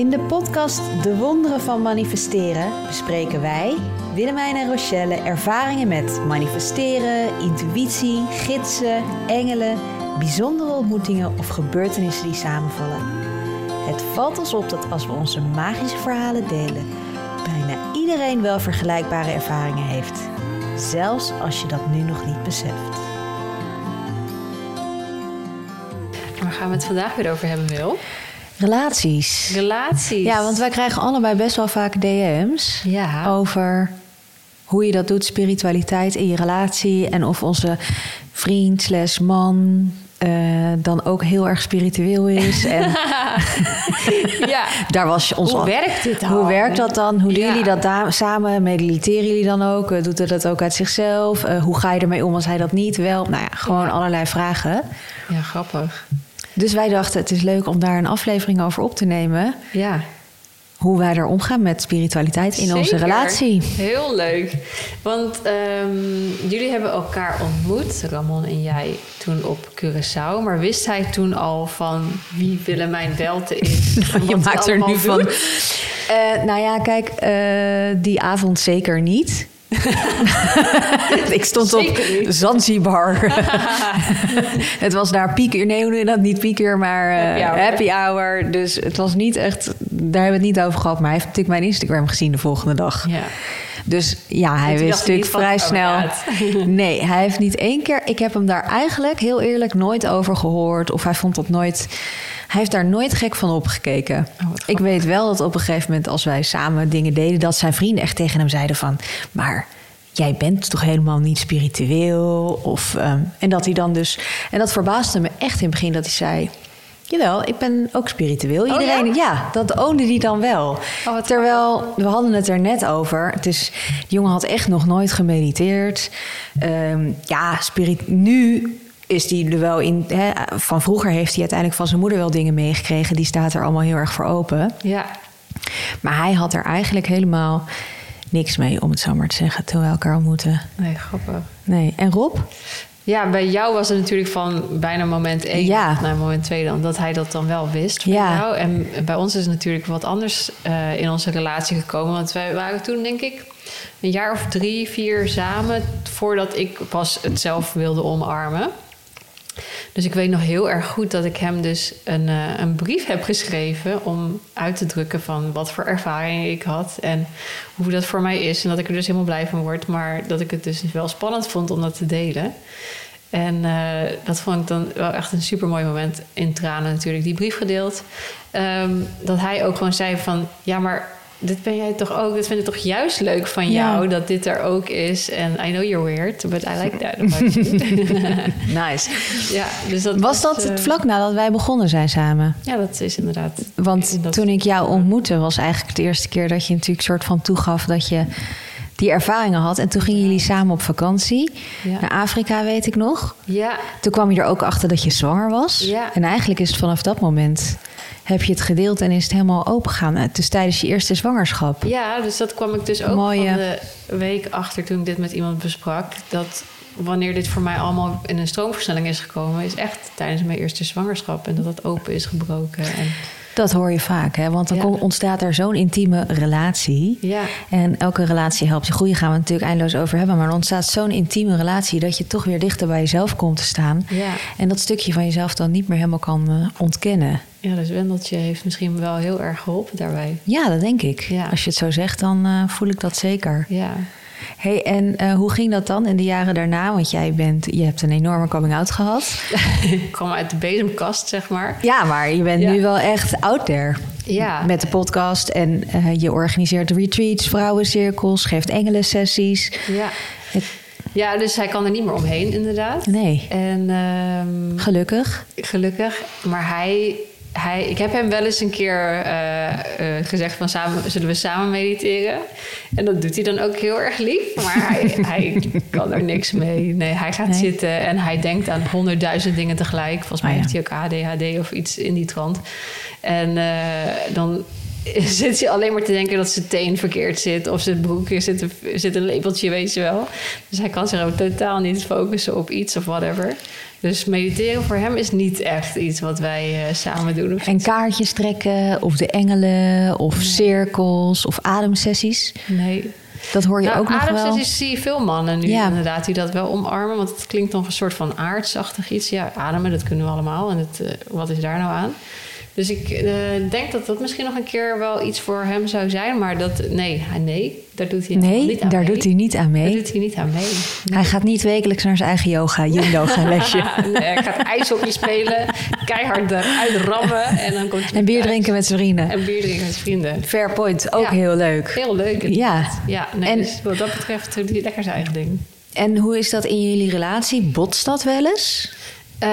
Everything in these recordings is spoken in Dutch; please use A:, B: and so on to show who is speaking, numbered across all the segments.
A: In de podcast De Wonderen van Manifesteren bespreken wij, Willemijn en Rochelle, ervaringen met manifesteren, intuïtie, gidsen, engelen, bijzondere ontmoetingen of gebeurtenissen die samenvallen. Het valt ons op dat als we onze magische verhalen delen, bijna iedereen wel vergelijkbare ervaringen heeft. Zelfs als je dat nu nog niet beseft.
B: Waar gaan we het vandaag weer over hebben, Wil?
A: Relaties.
B: Relaties.
A: Ja, want wij krijgen allebei best wel vaak DM's
B: Ja.
A: over hoe je dat doet, spiritualiteit in je relatie. En of onze vriend slash man eh, dan ook heel erg spiritueel is. En
B: ja.
A: daar was je ons
B: Hoe
A: al-
B: werkt dit dan?
A: Hoe werkt dat dan? Hoe doen
B: Ja.
A: jullie dat da- samen? Mediteren jullie dan ook? Eh, Doet hij dat ook uit zichzelf? Eh, hoe ga je ermee om als hij dat niet wel? Nou ja, gewoon
B: Ja.
A: allerlei vragen.
B: Ja, grappig.
A: Dus wij dachten, het is leuk om daar een aflevering over op te nemen.
B: Ja.
A: Hoe wij er omgaan met spiritualiteit in onze relatie.
B: Heel leuk. Want ehm, jullie hebben elkaar ontmoet, Ramon en jij, toen op Curaçao. Maar wist hij toen al van wie Willemijn Welte is? en
A: je
B: wat ze
A: maakt er nu van. Eh, nou ja, kijk, eh, die avond zeker niet. ik stond op. Zanzibar. het was daar pieker. Nee, hoe noem je dat? Niet pieker, maar eh,
B: Happy hour.
A: happy hour. Dus het was niet echt... Daar hebben we het niet over gehad. Maar hij heeft natuurlijk mijn Instagram gezien de volgende dag.
B: Ja.
A: Dus ja, hij wist natuurlijk vrij
B: oh
A: snel. Nee, hij heeft niet één keer. Ik heb hem daar eigenlijk heel eerlijk nooit over gehoord. Of hij vond dat nooit. Hij heeft daar nooit gek van opgekeken.
B: Oh,
A: ik weet wel dat op een gegeven moment, als wij samen dingen deden, dat zijn vrienden echt tegen hem zeiden van. Maar jij bent toch helemaal niet spiritueel? Of, ehm, en dat hij dan dus. En dat verbaasde me echt in het begin dat hij zei. Jawel, ik ben ook spiritueel. Iedereen,
B: Oh, ja?
A: dat oonde die dan wel.
B: Oh,
A: Terwijl, we hadden het er net over. Het is, die jongen had echt nog nooit gemediteerd. Ehm, ja, spirit, nu is die er wel in... Hè, van vroeger heeft hij uiteindelijk van zijn moeder wel dingen meegekregen. Die staat er allemaal heel erg voor open.
B: Ja.
A: Maar hij had er eigenlijk helemaal niks mee, om het zo maar te zeggen... toen we elkaar ontmoetten.
B: Nee, grappig.
A: Nee. En Rob?
B: Ja, bij jou was het natuurlijk van bijna moment één
A: Ja.
B: naar moment twee dan. Dat hij dat dan wel wist van
A: Ja.
B: jou. En bij ons is het natuurlijk wat anders eh, in onze relatie gekomen. Want wij waren toen denk ik een jaar of drie, vier samen... voordat ik pas het zelf wilde omarmen. Dus ik weet nog heel erg goed dat ik hem dus een, eh, een brief heb geschreven... om uit te drukken van wat voor ervaringen ik had... en hoe dat voor mij is. En dat ik er dus helemaal blij van word. Maar dat ik het dus wel spannend vond om dat te delen. En eh, dat vond ik dan wel echt een super mooi moment. In tranen natuurlijk, die brief gedeeld. Ehm, dat hij ook gewoon zei van... Ja, maar dit ben jij toch ook... Dit vind ik toch juist leuk van
A: Ja.
B: jou... dat dit er ook is. En I know you're weird, but I like that about you.
A: Nice.
B: ja, dus dat
A: Was dat
B: eh,
A: het vlak nadat wij begonnen zijn samen?
B: Ja, dat is inderdaad...
A: Want
B: dat-
A: toen ik jou ontmoette, was eigenlijk de eerste keer dat je natuurlijk soort van toegaf dat je die ervaringen had. En toen gingen jullie samen op vakantie
B: Ja.
A: naar Afrika, weet ik nog.
B: Ja,
A: Toen kwam je er ook achter dat je zwanger was.
B: Ja.
A: En eigenlijk is het vanaf dat moment heb je het gedeeld en is het helemaal open gegaan. Het is tijdens je eerste zwangerschap.
B: Ja, dus dat kwam ik dus ook
A: Mooie-
B: van de week achter toen ik dit met iemand besprak. Dat wanneer dit voor mij allemaal in een stroomversnelling is gekomen, is echt tijdens mijn eerste zwangerschap. En dat dat open is gebroken. En
A: Dat hoor je vaak, hè? want dan
B: Ja.
A: ontstaat er zo'n intieme relatie.
B: ja,
A: En elke relatie helpt je groeien, gaan we het natuurlijk eindeloos over hebben. Maar er ontstaat zo'n intieme relatie dat je toch weer dichter bij jezelf komt te staan.
B: ja.
A: En dat stukje van jezelf dan niet meer helemaal kan eh, ontkennen.
B: Ja, dus Wendeltje heeft misschien wel heel erg geholpen daarbij.
A: Ja, dat denk ik.
B: Ja.
A: Als je het zo zegt, dan eh, voel ik dat zeker.
B: Ja.
A: hey, en eh, hoe ging dat dan in de jaren daarna? Want jij bent, je hebt een enorme coming-out gehad.
B: ik kwam uit de bezemkast, zeg maar.
A: Ja, maar je bent
B: Ja.
A: nu wel echt out there.
B: Ja.
A: Met de podcast en eh, je organiseert retreats, vrouwencirkels, geeft engelensessies.
B: Ja.
A: Het-
B: ja, dus hij kan er niet meer omheen, inderdaad.
A: Nee,
B: En ehm,
A: gelukkig.
B: Gelukkig. Maar hij, hij, ik heb hem wel eens een keer eh, eh, gezegd van samen, zullen we samen mediteren? En dat doet hij dan ook heel erg lief. Maar hij, hij kan er niks mee. Nee, hij gaat
A: Nee.
B: zitten en hij denkt aan honderdduizend dingen tegelijk. Volgens mij
A: Oh ja.
B: heeft hij ook ADHD of iets in die trant. En eh, dan zit hij alleen maar te denken dat zijn teen verkeerd zit. Of zijn broek zit een, zit een lepeltje, weet je wel. Dus hij kan zich ook totaal niet focussen op iets of whatever. Dus mediteren voor hem is niet echt iets wat wij uh, samen doen.
A: En kaartjes trekken, of de engelen, of cirkels, of ademsessies?
B: Nee.
A: Dat hoor je nou, ook nog wel.
B: Ademsessies zie je veel mannen nu inderdaad die dat wel omarmen. Want het klinkt nog een soort van aardsachtig iets. Ja, ademen, dat kunnen we allemaal. En het, uh, wat is daar nou aan? Dus ik uh, denk dat dat misschien nog een keer wel iets voor hem zou zijn. Maar dat, nee, nee daar doet hij
A: nee,
B: niet aan
A: daar doet hij niet aan mee.
B: Daar doet hij niet aan mee.
A: Hij gaat niet wekelijks naar zijn eigen yoga, yin-yoga lesje.
B: nee, hij gaat ijshockey spelen, keihard eruit rammen. En, dan komt
A: en bier drinken met zijn vrienden.
B: En bier drinken met zijn vrienden.
A: Fair point, ook heel leuk.
B: Heel leuk.
A: Ja.
B: ja nee, en, dus wat dat betreft doet hij lekker zijn eigen ding.
A: En hoe is dat in jullie relatie? Botst dat wel eens?
B: Uh,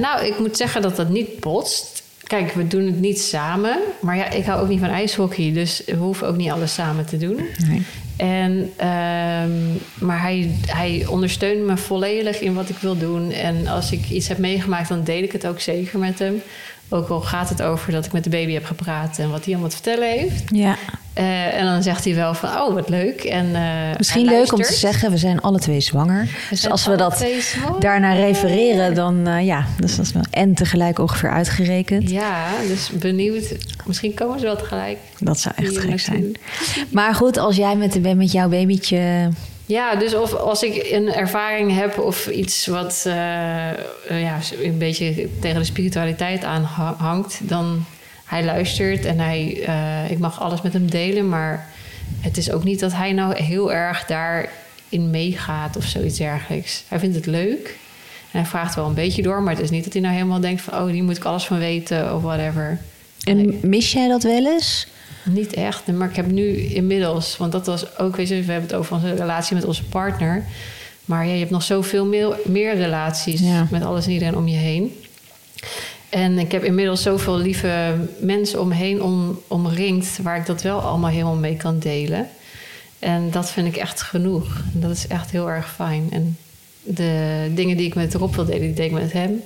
B: nou, ik moet zeggen dat dat niet botst. Kijk, we doen het niet samen. Maar ja, ik hou ook niet van ijshockey. Dus we hoeven ook niet alles samen te doen. Nee. En, um, maar hij, hij ondersteunt me volledig in wat ik wil doen. En als ik iets heb meegemaakt, dan deel ik het ook zeker met hem. Ook al gaat het over dat ik met de baby heb gepraat en wat hij allemaal te vertellen heeft.
A: Ja.
B: Uh, en dan zegt hij wel van, oh, wat leuk. En, uh,
A: Misschien leuk om te zeggen, we zijn alle twee zwanger. Dus als we dat daarna refereren, dan uh, ja, dus dat is wel en tegelijk ongeveer uitgerekend.
B: Ja, dus benieuwd. Misschien komen ze wel tegelijk.
A: Dat zou echt gek zijn. Maar goed, als jij met, met jouw babytje
B: ja, dus of als ik een ervaring heb of iets wat uh, ja, een beetje tegen de spiritualiteit aanhangt, dan hij luistert en hij, uh, ik mag alles met hem delen, maar het is ook niet dat hij nou heel erg daarin meegaat of zoiets dergelijks. Hij vindt het leuk en hij vraagt wel een beetje door, maar het is niet dat hij nou helemaal denkt van, oh, hier moet ik alles van weten of whatever.
A: En mis jij dat wel eens?
B: Niet echt, maar ik heb nu inmiddels, want dat was ook, weet je, we hebben het over onze relatie met onze partner. Maar ja, je hebt nog zoveel meer, meer relaties met alles en iedereen om je heen. En ik heb inmiddels zoveel lieve mensen om me heen om, omringd, waar ik dat wel allemaal helemaal mee kan delen. En dat vind ik echt genoeg. En dat is echt heel erg fijn. En de dingen die ik met Rob wil delen, die deed ik met hem.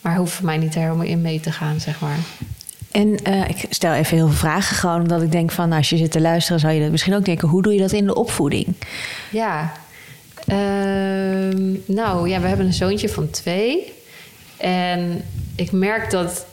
B: Maar hoeft voor mij niet er helemaal in mee te gaan, zeg maar.
A: En uh, ik stel even heel veel vragen, gewoon omdat ik denk van... Als je zit te luisteren, zou je dat misschien ook denken... hoe doe je dat in de opvoeding?
B: Ja, uh, nou ja, we hebben een zoontje van twee. En ik merk dat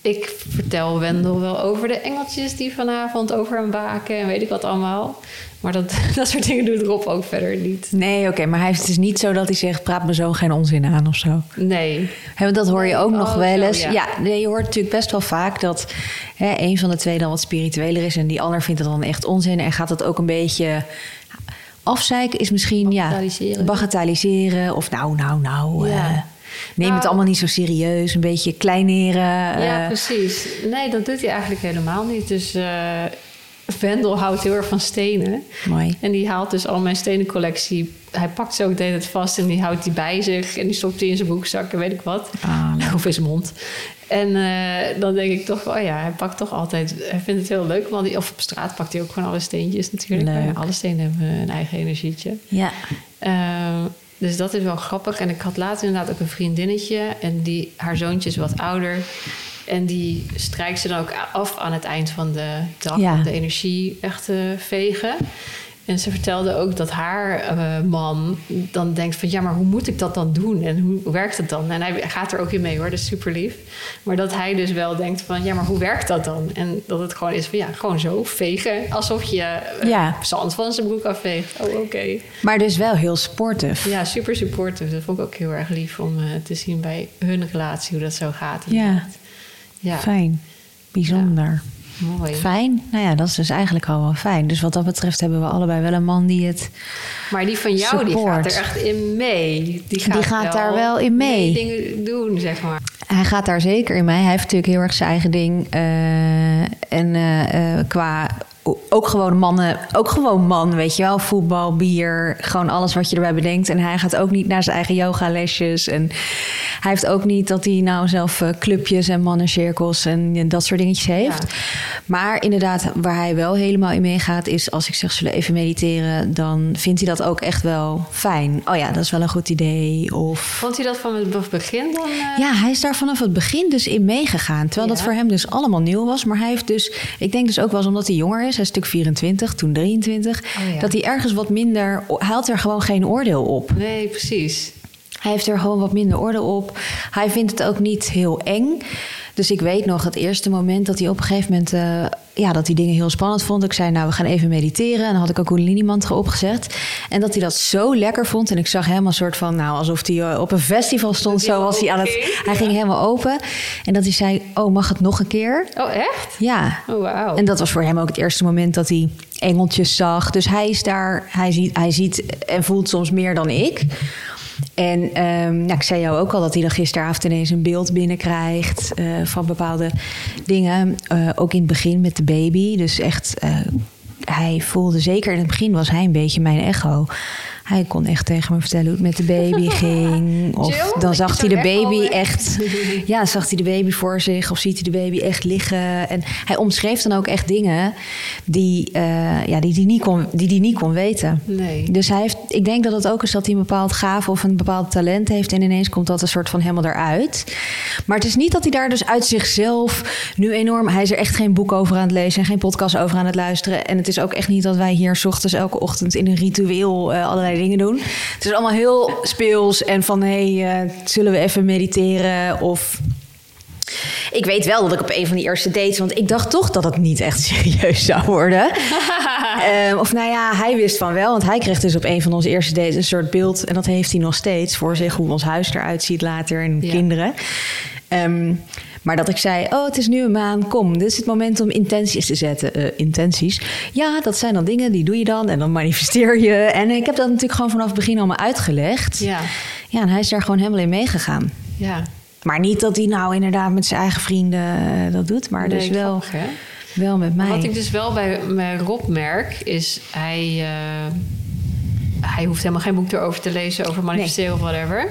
B: ik vertel Wendel wel over de engeltjes die vanavond over hem waken en weet ik wat allemaal. Maar dat, dat soort dingen doet Rob ook verder niet.
A: Nee, oké, maar hij, het is niet zo dat hij zegt: praat me zo geen onzin aan of zo.
B: Nee.
A: He, dat hoor je ook nog oh, wel eens. ja, nee, je hoort natuurlijk best wel vaak dat hè, een van de twee dan wat spiritueler is en die ander vindt het dan echt onzin en gaat het ook een beetje afzeiken, is misschien ja, bagatelliseren of nou, nou, nou. Ja. Uh, Neem het nou. allemaal niet zo serieus, een beetje kleineren.
B: Ja, uh. precies. Nee, dat doet hij eigenlijk helemaal niet. Dus uh, Wendel houdt heel erg van stenen.
A: Mooi.
B: En die haalt dus al mijn stenencollectie. Hij pakt ze ook de hele vast en die houdt die bij zich. En die stopt die in zijn broekzak en weet ik wat.
A: Ah,
B: of in zijn mond. En uh, dan denk ik toch, oh ja, hij pakt toch altijd... Hij vindt het heel leuk, want die, of op straat pakt hij ook gewoon alle steentjes natuurlijk.
A: Leuk.
B: alle stenen hebben een eigen energietje.
A: Ja.
B: Uh, dus dat is wel grappig. En ik had later inderdaad ook een vriendinnetje. En die, haar zoontje is wat ouder. En die strijkt ze dan ook af aan het eind van de dag om de energie echt te vegen. En ze vertelde ook dat haar uh, man dan denkt van... ja, maar hoe moet ik dat dan doen? En hoe werkt het dan? En hij gaat er ook in mee hoor, dat is super lief. Maar dat hij dus wel denkt van... ja, maar hoe werkt dat dan? En dat het gewoon is van ja, gewoon zo vegen. Alsof je uh, zand van zijn broek afveegt. Oh, oké.
A: Maar dus wel heel sportief.
B: Ja, super supportive. Dat vond ik ook heel erg lief om uh, te zien bij hun relatie... hoe dat zo gaat.
A: Ja. Ja, fijn. Bijzonder. Ja.
B: Mooi.
A: Fijn. Nou ja, dat is dus eigenlijk al wel fijn. Dus wat dat betreft hebben we allebei wel een man die het.
B: Maar die van jou, die gaat er echt in mee.
A: Die gaat, die gaat daar wel in mee.
B: dingen doen, zeg maar.
A: Hij gaat daar zeker in mee. Hij heeft natuurlijk heel erg zijn eigen ding. Uh, en uh, uh, qua ook gewoon mannen, ook gewoon man, weet je wel. Voetbal, bier, gewoon alles wat je erbij bedenkt. En hij gaat ook niet naar zijn eigen yogalesjes. En hij heeft ook niet dat hij nou zelf uh, clubjes en mannencirkels en dat soort dingetjes heeft. Maar inderdaad, waar hij wel helemaal in meegaat, is als ik zeg zullen even mediteren, dan vindt hij dat ook echt wel fijn. Oh ja, dat is wel een goed idee. Of...
B: Vond hij dat van het begin dan? Uh...
A: Ja, hij is daar vanaf het begin dus in meegegaan. Terwijl dat voor hem dus allemaal nieuw was. Maar hij heeft dus, ik denk dus ook wel eens omdat hij jonger is, hij is stuk 24, toen 23, dat hij ergens wat minder, hij had er gewoon geen oordeel op.
B: Nee, precies.
A: Hij heeft er gewoon wat minder oordeel op. Hij vindt het ook niet heel eng. Dus ik weet nog het eerste moment dat hij op een gegeven moment... Uh, ja, dat hij dingen heel spannend vond. Ik zei, nou, we gaan even mediteren. En dan had ik ook een mantra opgezet. En dat hij dat zo lekker vond. En ik zag helemaal een soort van, nou, alsof hij eh, op een festival stond. Zo was hij aan het... Hij ging helemaal open. En dat hij zei, oh, mag het nog een keer?
B: Oh, echt?
A: Ja.
B: Oh, wow.
A: En dat was voor hem ook het eerste moment dat hij engeltjes zag. Dus hij is daar, hij ziet, hij ziet en voelt soms meer dan ik. En um, nou, ik zei jou ook al dat hij dan gisteravond ineens een beeld binnenkrijgt uh, van bepaalde dingen. Uh, ook in het begin met de baby. Dus echt, uh, hij voelde zeker in het begin was hij een beetje mijn echo. Hij kon echt tegen me vertellen hoe het met de baby ging. Of dan zag hij de baby echt. Ja, zag hij de baby voor zich. Of ziet hij de baby echt liggen. En hij omschreef dan ook echt dingen die uh, ja, die, die, niet kon, die die niet kon weten.
B: Nee.
A: Dus hij heeft, ik denk dat het ook is dat hij een bepaald gave of een bepaald talent heeft. En ineens komt dat een soort van helemaal eruit. Maar het is niet dat hij daar dus uit zichzelf nu enorm. Hij is er echt geen boek over aan het lezen en geen podcast over aan het luisteren. En het is ook echt niet dat wij hier s ochtends elke ochtend in een ritueel uh, allerlei dingen doen. Het is allemaal heel speels en van hé, hey, uh, zullen we even mediteren of ik weet wel dat ik op een van die eerste dates, want ik dacht toch dat het niet echt serieus zou worden. um, of nou ja, hij wist van wel, want hij kreeg dus op een van onze eerste dates een soort beeld, en dat heeft hij nog steeds voor zich, hoe ons huis eruit ziet later en ja. kinderen. Um, maar dat ik zei, oh, het is nu een maan, kom, dit is het moment om intenties te zetten. Uh, intenties. Ja, dat zijn dan dingen, die doe je dan en dan manifesteer je. En ik heb dat natuurlijk gewoon vanaf het begin allemaal uitgelegd.
B: Ja.
A: Ja, en hij is daar gewoon helemaal in meegegaan.
B: Ja.
A: Maar niet dat hij nou inderdaad met zijn eigen vrienden uh, dat doet, maar nee, dus wel, wel met mij.
B: Wat ik dus wel bij, bij Rob merk, is hij... Uh, hij hoeft helemaal geen boek erover te lezen over manifesteren nee. of whatever.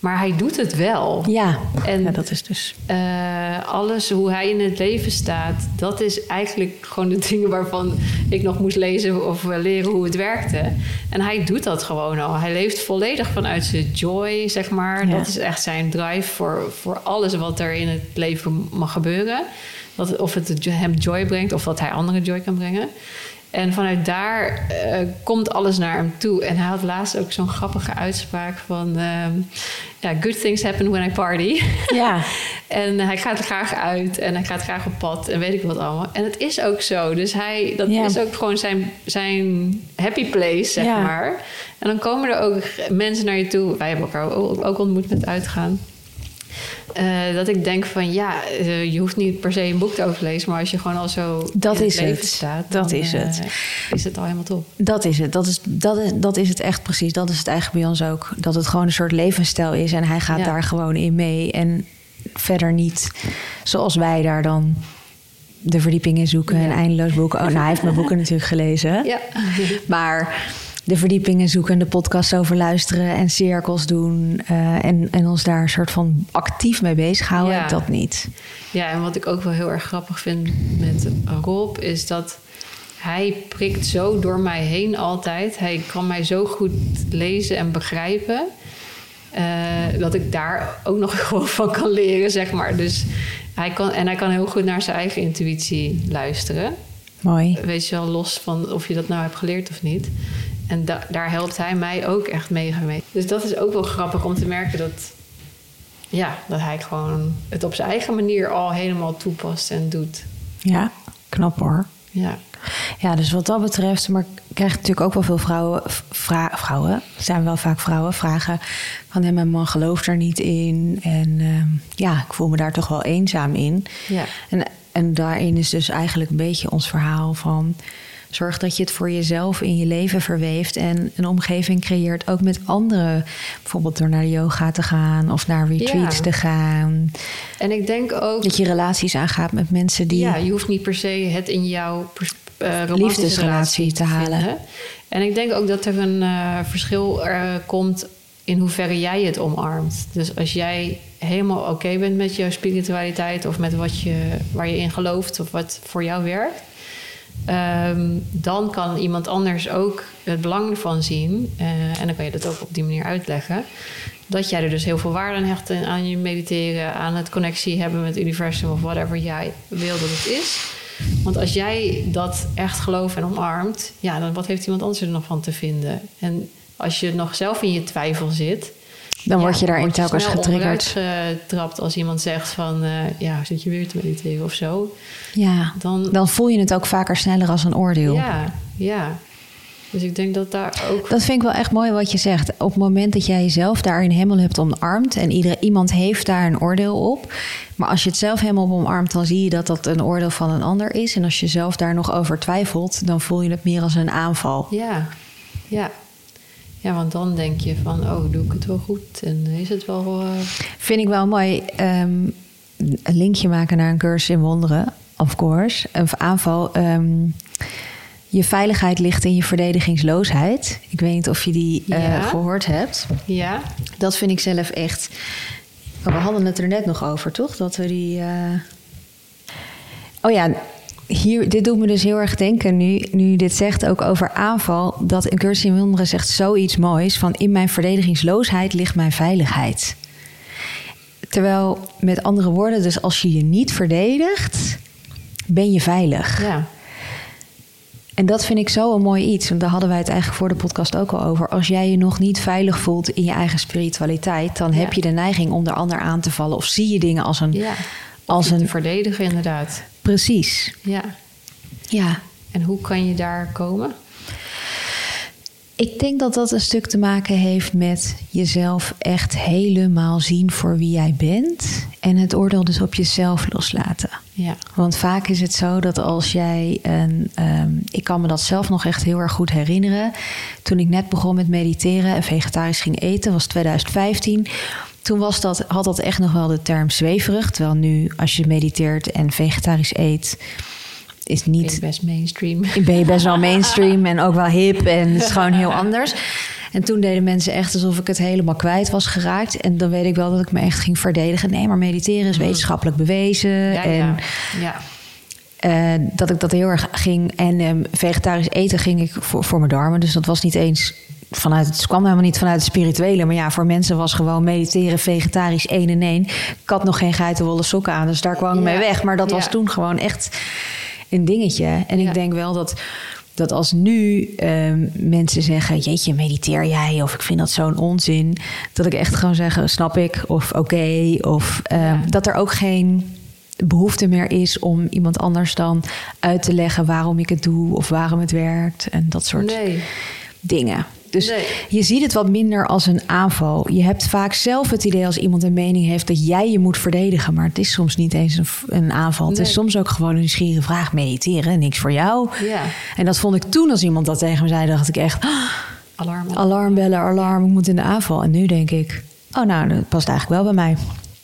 B: Maar hij doet het wel.
A: Ja, en ja, dat is dus.
B: Uh, alles hoe hij in het leven staat, dat is eigenlijk gewoon de dingen waarvan ik nog moest lezen of leren hoe het werkte. En hij doet dat gewoon al. Hij leeft volledig vanuit zijn joy, zeg maar. Ja. Dat is echt zijn drive voor, voor alles wat er in het leven mag gebeuren. Dat, of het hem joy brengt of dat hij anderen joy kan brengen. En vanuit daar uh, komt alles naar hem toe. En hij had laatst ook zo'n grappige uitspraak van... Um, ja, good things happen when I party.
A: Ja.
B: en hij gaat er graag uit en hij gaat graag op pad en weet ik wat allemaal. En het is ook zo. Dus hij, dat ja. is ook gewoon zijn, zijn happy place, zeg ja. maar. En dan komen er ook mensen naar je toe. Wij hebben elkaar ook ontmoet met uitgaan. Uh, dat ik denk van ja, uh, je hoeft niet per se een boek te overlezen, maar als je gewoon al zo
A: dat
B: in
A: is
B: het leven
A: het.
B: staat,
A: dat
B: dan,
A: is
B: uh,
A: het.
B: Is het al helemaal top?
A: Dat is het. Dat is, dat, is, dat is het echt precies. Dat is het eigenlijk bij ons ook. Dat het gewoon een soort levensstijl is en hij gaat ja. daar gewoon in mee. En verder niet zoals wij daar dan de verdieping in zoeken ja. en eindeloos boeken. Oh, nou, hij heeft mijn boeken natuurlijk gelezen.
B: Ja.
A: Maar de verdiepingen zoeken, de podcast over luisteren en cirkels doen. Uh, en, en ons daar een soort van actief mee bezighouden,
B: Ja.
A: dat niet.
B: Ja, en wat ik ook wel heel erg grappig vind met Rob is dat hij prikt zo door mij heen altijd. Hij kan mij zo goed lezen en begrijpen. Uh, dat ik daar ook nog gewoon van kan leren, zeg maar. Dus hij kan, en hij kan heel goed naar zijn eigen intuïtie luisteren.
A: Mooi.
B: Weet je wel, los van of je dat nou hebt geleerd of niet. En da daar helpt hij mij ook echt mega mee. Dus dat is ook wel grappig om te merken dat, ja, dat hij gewoon het op zijn eigen manier al helemaal toepast en doet.
A: Ja, knap hoor.
B: Ja.
A: Ja, dus wat dat betreft, maar ik krijg natuurlijk ook wel veel vrouwen, vra vrouwen, zijn wel vaak vrouwen, vragen van ja, mijn man gelooft er niet in. En uh, ja, ik voel me daar toch wel eenzaam in.
B: Ja.
A: En, en daarin is dus eigenlijk een beetje ons verhaal van zorg dat je het voor jezelf in je leven verweeft en een omgeving creëert, ook met anderen. Bijvoorbeeld door naar de yoga te gaan of naar retreats
B: Ja.
A: te gaan.
B: En ik denk ook...
A: Dat je relaties aangaat met mensen die.
B: Ja, je hoeft niet per se het in jouw uh,
A: liefdesrelatie te halen.
B: vinden. En ik denk ook dat er een eh, verschil uh, komt in hoeverre jij het omarmt. Dus als jij helemaal oké bent met jouw spiritualiteit of met wat je, waar je in gelooft of wat voor jou werkt, um, dan kan iemand anders ook het belang ervan zien. Uh, en dan kan je dat ook op die manier uitleggen. Dat jij er dus heel veel waarde aan hecht aan je mediteren, aan het connectie hebben met het universum of whatever jij wil dat het is. Want als jij dat echt gelooft en omarmt, ja, dan wat heeft iemand anders er nog van te vinden? En als je nog zelf in je twijfel zit,
A: dan ja, word je daarin telkens getriggerd.
B: getrapt als iemand zegt van, uh, ja, zit je weer te mediteren of zo.
A: Ja, dan, dan voel je het ook vaker sneller als een oordeel.
B: Ja, ja. Dus ik denk dat daar ook.
A: Dat vind ik wel echt mooi wat je zegt. Op het moment dat jij jezelf daarin helemaal hebt omarmd en iedereen, iemand heeft daar een oordeel op. Maar als je het zelf helemaal omarmt, dan zie je dat dat een oordeel van een ander is. En als je zelf daar nog over twijfelt, dan voel je het meer als een aanval.
B: Ja, ja. Ja, want dan denk je van, oh, doe ik het wel goed? En is het wel... Uh...
A: Vind ik wel mooi. Um, een linkje maken naar een cursus in wonderen, of course. Een aanval. Um, je veiligheid ligt in je verdedigingsloosheid. Ik weet niet of je die uh, ja. gehoord hebt.
B: Ja.
A: Dat vind ik zelf echt... Oh, we hadden het er net nog over, toch? Dat we die... Uh... Oh ja, hier, dit doet me dus heel erg denken nu, nu dit zegt ook over aanval. Dat in wonderen zegt zoiets moois van in mijn verdedigingsloosheid ligt mijn veiligheid. Terwijl met andere woorden, dus als je je niet verdedigt, ben je veilig.
B: Ja.
A: En dat vind ik zo een mooi iets. Want daar hadden wij het eigenlijk voor de podcast ook al over. Als jij je nog niet veilig voelt in je eigen spiritualiteit, dan ja. heb je de neiging om de ander aan te vallen. Of zie je dingen als een.
B: Ja.
A: Als een
B: verdedigen, inderdaad.
A: Precies.
B: Ja.
A: Ja.
B: En hoe kan je daar komen?
A: Ik denk dat dat een stuk te maken heeft met jezelf echt helemaal zien voor wie jij bent. En het oordeel dus op jezelf loslaten.
B: Ja.
A: Want vaak is het zo dat als jij een. Um, ik kan me dat zelf nog echt heel erg goed herinneren. Toen ik net begon met mediteren en vegetarisch ging eten, was 2015. Toen was dat, had dat echt nog wel de term zweverig. Terwijl nu, als je mediteert en vegetarisch eet is niet. Ben
B: je best mainstream.
A: Ben je best wel mainstream en ook wel hip en het is gewoon heel anders. En toen deden mensen echt alsof ik het helemaal kwijt was geraakt. En dan weet ik wel dat ik me echt ging verdedigen. Nee, maar mediteren is wetenschappelijk bewezen.
B: Ja,
A: en
B: ja. ja.
A: Uh, dat ik dat heel erg ging. En um, vegetarisch eten ging ik voor, voor mijn darmen. Dus dat was niet eens vanuit het kwam helemaal niet vanuit het spirituele. Maar ja, voor mensen was gewoon mediteren, vegetarisch één en één. Ik had nog geen geitenwolle sokken aan, dus daar kwam ik ja. mee weg. Maar dat was toen gewoon echt een dingetje. En ik denk wel dat, dat als nu um, mensen zeggen: Jeetje, mediteer jij? Of ik vind dat zo'n onzin. Dat ik echt gewoon zeg: Snap ik? Of oké. Okay, of ja. dat er ook geen behoefte meer is om iemand anders dan uit te leggen waarom ik het doe of waarom het werkt en dat soort
B: nee.
A: dingen. Dus
B: nee.
A: je ziet het wat minder als een aanval. Je hebt vaak zelf het idee als iemand een mening heeft dat jij je moet verdedigen. Maar het is soms niet eens een, een aanval. Nee. Het is soms ook gewoon een nieuwsgierige vraag. Mediteren, niks voor jou.
B: Ja.
A: En dat vond ik toen als iemand dat tegen me zei, dacht ik echt... Oh,
B: alarm,
A: alarmbellen, alarm, ik moet in de aanval. En nu denk ik, oh nou, dat past eigenlijk wel bij mij.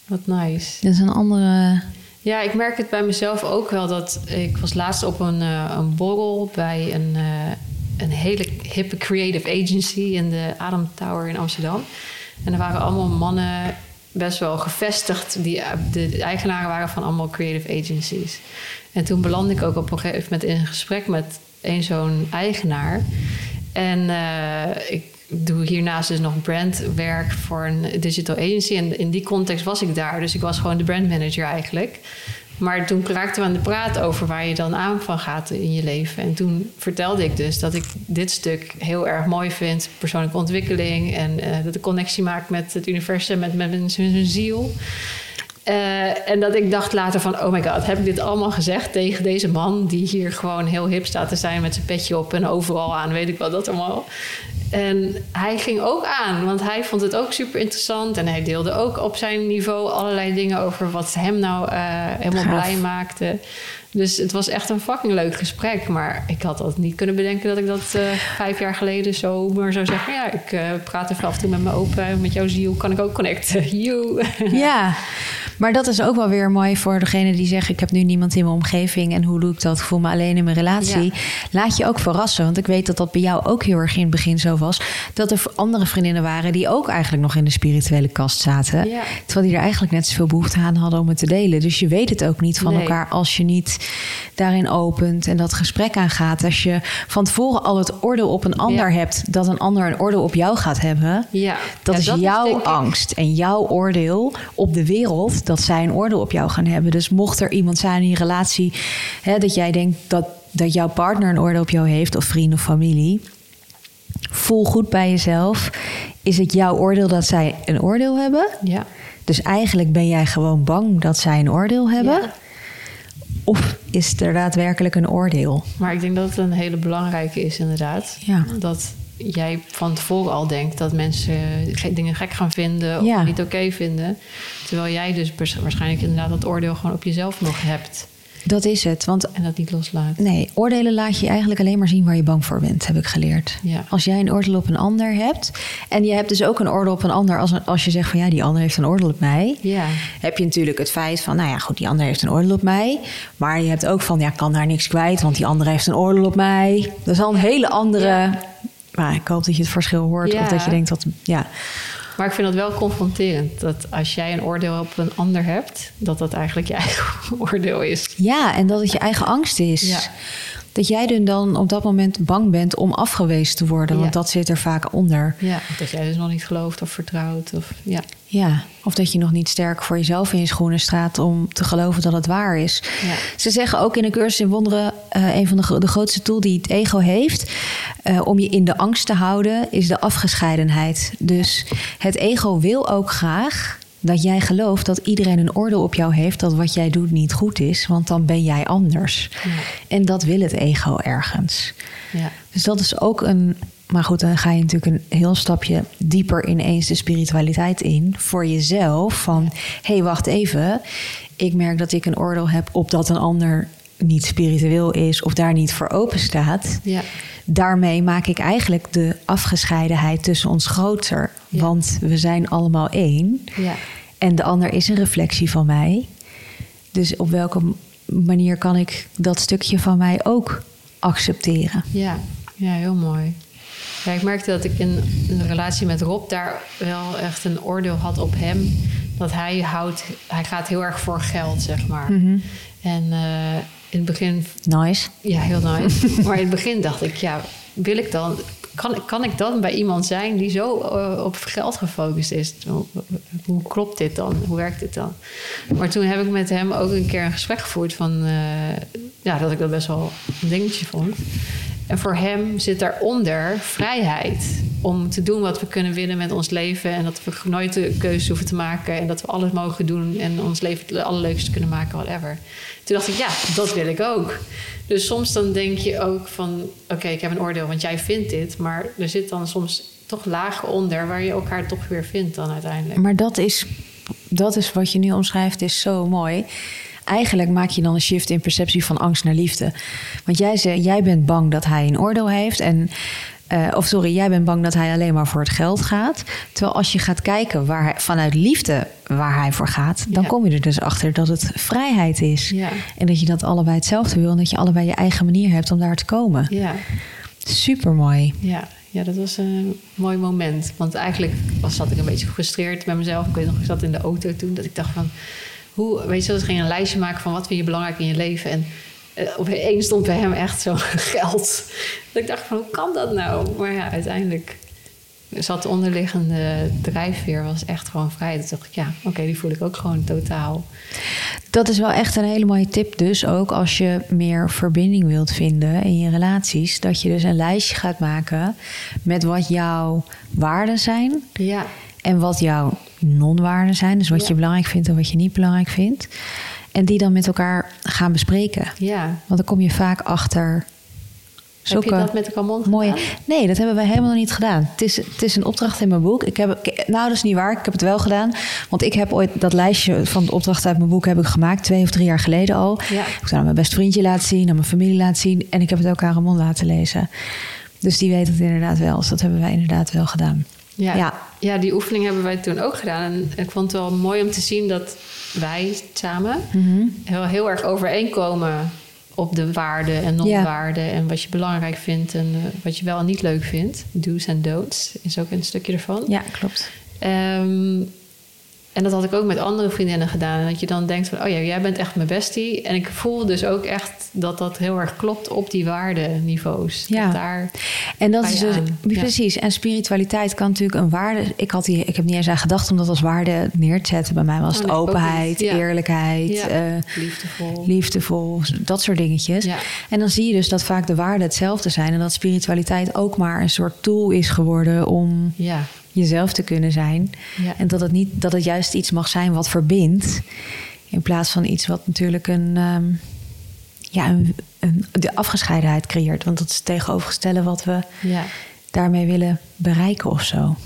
B: Wat nice.
A: Dat is een andere...
B: Ja, ik merk het bij mezelf ook wel dat ik was laatst op een, uh, een borrel bij een, uh, een hele hippe creative agency in de Adam Tower in Amsterdam. En er waren allemaal mannen best wel gevestigd. Die, de eigenaren waren van allemaal creative agencies. En toen belandde ik ook op een gegeven moment in een gesprek met een zo'n eigenaar. En uh, ik doe hiernaast dus nog brandwerk voor een digital agency. En in die context was ik daar. Dus ik was gewoon de brandmanager eigenlijk. Maar toen raakten we aan de praat over waar je dan aan van gaat in je leven. En toen vertelde ik dus dat ik dit stuk heel erg mooi vind. Persoonlijke ontwikkeling. En uh, dat ik connectie maak met het universum, met, met, met hun ziel. Uh, en dat ik dacht later van, oh my god, heb ik dit allemaal gezegd tegen deze man... die hier gewoon heel hip staat te zijn met zijn petje op en overal aan, weet ik wel dat allemaal. En hij ging ook aan, want hij vond het ook super interessant. En hij deelde ook op zijn niveau allerlei dingen over wat hem nou uh, helemaal
A: Gaaf.
B: blij maakte. Dus het was echt een fucking leuk gesprek. Maar ik had altijd niet kunnen bedenken dat ik dat eh, vijf jaar geleden zo maar zou zeggen. Ja, ik praat even af en toe met mijn open. Met jouw ziel kan ik ook connecten. You.
A: Ja, maar dat is ook wel weer mooi voor degene die zegt... ik heb nu niemand in mijn omgeving en hoe doe ik dat? Ik voel me alleen in mijn relatie. Laat je ook verrassen, want ik weet dat dat bij jou ook heel erg in het begin zo was... dat er andere vriendinnen waren die ook eigenlijk nog in de spirituele kast zaten. Terwijl die er eigenlijk net zoveel behoefte aan hadden om het te delen. Dus je weet het ook niet van elkaar als je niet daarin opent en dat gesprek aangaat. Als je van tevoren al het oordeel op een ander hebt... dat een ander een oordeel op jou gaat hebben...
B: Ja.
A: dat is jouw angst en jouw oordeel op de wereld dat zij een oordeel op jou gaan hebben. Dus mocht er iemand zijn in je relatie hè, dat jij denkt dat, dat jouw partner een oordeel op jou heeft, of vriend of familie, voel goed bij jezelf. Is het jouw oordeel dat zij een oordeel hebben?
B: Ja.
A: Dus eigenlijk ben jij gewoon bang dat zij een oordeel hebben? Ja. Of is er daadwerkelijk een oordeel?
B: Maar ik denk dat het een hele belangrijke is, inderdaad.
A: Ja.
B: Dat jij van tevoren al denkt dat mensen dingen gek gaan vinden of niet oké vinden. Terwijl jij dus waarschijnlijk inderdaad dat oordeel gewoon op jezelf nog hebt.
A: Dat is het. Want,
B: en dat niet loslaat.
A: Nee, oordelen laat je eigenlijk alleen maar zien waar je bang voor bent, heb ik geleerd.
B: Ja.
A: Als jij een oordeel op een ander hebt. En je hebt dus ook een oordeel op een ander. Als, als je zegt van ja, die ander heeft een oordeel op mij.
B: Ja.
A: Heb je natuurlijk het feit van, nou ja, goed, die ander heeft een oordeel op mij. Maar je hebt ook van, ja, ik kan daar niks kwijt, want die ander heeft een oordeel op mij. Dat is al een hele andere. Ja. Maar ik hoop dat je het verschil hoort. Of dat je denkt dat. Ja.
B: Maar ik vind dat wel confronterend. Dat als jij een oordeel op een ander hebt, dat dat eigenlijk je eigen oordeel is.
A: Ja, en dat het je eigen angst is.
B: Ja.
A: Dat jij dan op dat moment bang bent om afgewezen te worden. Want dat zit er vaak onder.
B: Ja, dat jij dus nog niet gelooft of vertrouwt. Of, ja.
A: ja, of dat je nog niet sterk voor jezelf in je schoenen staat om te geloven dat het waar is.
B: Ja.
A: Ze zeggen ook in de cursus in wonderen, uh, een van de, de grootste tools die het ego heeft, uh, om je in de angst te houden, is de afgescheidenheid. Dus het ego wil ook graag dat jij gelooft dat iedereen een oordeel op jou heeft dat wat jij doet niet goed is, want dan ben jij anders.
B: Ja.
A: En dat wil het ego ergens.
B: Ja.
A: Dus dat is ook een. Maar goed, dan ga je natuurlijk een heel stapje dieper ineens de spiritualiteit in voor jezelf. Van hé, hey, wacht even. Ik merk dat ik een oordeel heb op dat een ander niet spiritueel is of daar niet voor open staat.
B: Ja.
A: Daarmee maak ik eigenlijk de afgescheidenheid tussen ons groter.
B: Ja.
A: Want we zijn allemaal één.
B: Ja.
A: En de ander is een reflectie van mij. Dus op welke manier kan ik dat stukje van mij ook accepteren?
B: Ja, ja heel mooi. Ja, ik merkte dat ik in een relatie met Rob daar wel echt een oordeel had op hem. Dat hij houdt, hij gaat heel erg voor geld, zeg maar.
A: Mhm.
B: En uh, in het begin.
A: Nice.
B: Ja, heel nice. maar in het begin dacht ik, ja, wil ik dan. Kan, kan ik dan bij iemand zijn die zo uh, op geld gefocust is? Hoe, hoe, klopt dit dan? Hoe werkt dit dan? Maar toen heb ik met hem ook een keer een gesprek gevoerd van uh, ja, dat ik dat best wel een dingetje vond. En voor hem zit daaronder vrijheid om te doen wat we kunnen willen met ons leven. En dat we nooit de keuze hoeven te maken. En dat we alles mogen doen en ons leven het allerleukste kunnen maken, whatever. Toen dacht ik, ja, dat wil ik ook. Dus soms dan denk je ook van, oké, ik heb een oordeel, want jij vindt dit. Maar er zit dan soms toch lagen onder waar je elkaar toch weer vindt dan uiteindelijk.
A: Maar dat is, dat is wat je nu omschrijft, is zo mooi eigenlijk maak je dan een shift in perceptie van angst naar liefde. Want jij, zei, jij bent bang dat hij een oordeel heeft. En, uh, of sorry, jij bent bang dat hij alleen maar voor het geld gaat. Terwijl als je gaat kijken waar hij, vanuit liefde waar hij voor gaat, dan
B: Ja.
A: kom je er dus achter dat het vrijheid is.
B: Ja.
A: En dat je dat allebei hetzelfde wil en dat je allebei je eigen manier hebt om daar te komen.
B: Ja,
A: Super mooi.
B: ja, ja, dat was een mooi moment. Want eigenlijk was, zat ik een beetje gefrustreerd met mezelf. Ik weet nog, ik zat in de auto toen dat ik dacht van... Hoe, weet je, dat ging een lijstje maken van wat vind je belangrijk in je leven. En opeens stond bij hem echt zo geld. Dat ik dacht van, hoe kan dat nou? Maar ja, uiteindelijk zat de onderliggende drijfveer was echt gewoon vrij. Toen dacht ik, ja, oké, okay, die voel ik ook gewoon totaal.
A: Dat is wel echt een hele mooie tip dus ook als je meer verbinding wilt vinden in je relaties. Dat je dus een lijstje gaat maken met wat jouw waarden zijn.
B: Ja.
A: En wat jouw non-waarden zijn. Dus wat
B: Ja.
A: je belangrijk vindt en wat je niet belangrijk vindt. En die dan met elkaar gaan bespreken.
B: Ja,
A: Want dan kom je vaak achter
B: Heb je dat met de Camon
A: mooie. Nee, dat hebben wij helemaal nog niet gedaan. Het is, het is een opdracht in mijn boek. Ik heb, nou, dat is niet waar. Ik heb het wel gedaan. Want ik heb ooit dat lijstje van de opdrachten uit mijn boek heb ik gemaakt. Twee of drie jaar geleden al.
B: Ja.
A: Ik heb het aan mijn best vriendje laten zien. Aan mijn familie laten zien. En ik heb het ook aan Ramon laten lezen. Dus die weet het inderdaad wel. Dus dat hebben wij inderdaad wel gedaan.
B: Ja.
A: Ja.
B: Ja. die oefening hebben wij toen ook gedaan. En ik vond het wel mooi om te zien dat wij samen
A: Mhm.
B: heel, heel erg overeenkomen op de waarden en non-waarden. En wat je belangrijk vindt en eh, wat je wel en niet leuk vindt. Do's en don'ts is ook een stukje ervan.
A: Ja, klopt.
B: Ehm, en dat had ik ook met andere vriendinnen gedaan. En dat je dan denkt van, oh ja, jij bent echt mijn bestie. En ik voel dus ook echt dat dat heel erg klopt op die waardeniveaus.
A: Ja.
B: Dat daar,
A: En dat is dus,
B: ja.
A: precies. En spiritualiteit kan natuurlijk een waarde. Ik, had die, ik heb niet eens aan gedacht om dat als waarde neer te zetten. Bij mij was
B: Oh,
A: het openheid.
B: Ja.
A: eerlijkheid,
B: Ja.
A: eh,
B: liefdevol.
A: liefdevol, dat soort dingetjes. En dan zie je dus dat vaak de waarden hetzelfde zijn. En dat spiritualiteit ook maar een soort tool is geworden om
B: ja,
A: jezelf te kunnen zijn.
B: Ja.
A: En dat het, niet, dat het juist iets mag zijn wat verbindt. In plaats van iets wat natuurlijk een, ehm, ja, een, een, de afgescheidenheid creëert. Want dat is tegenovergestelde wat we
B: ja.
A: daarmee willen bereiken of zo.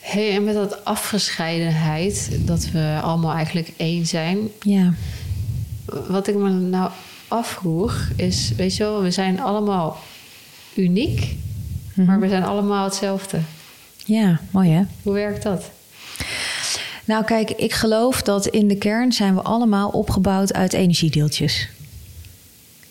B: Hey, en met dat afgescheidenheid, dat we allemaal eigenlijk één zijn.
A: Ja,
B: Wat ik me nou afvroeg is, weet je wel, we zijn allemaal uniek,
A: Mhm.
B: maar we zijn allemaal hetzelfde.
A: Ja mooi hè?
B: Hoe werkt dat?
A: Nou kijk, ik geloof dat in de kern zijn we allemaal opgebouwd uit energiedeeltjes.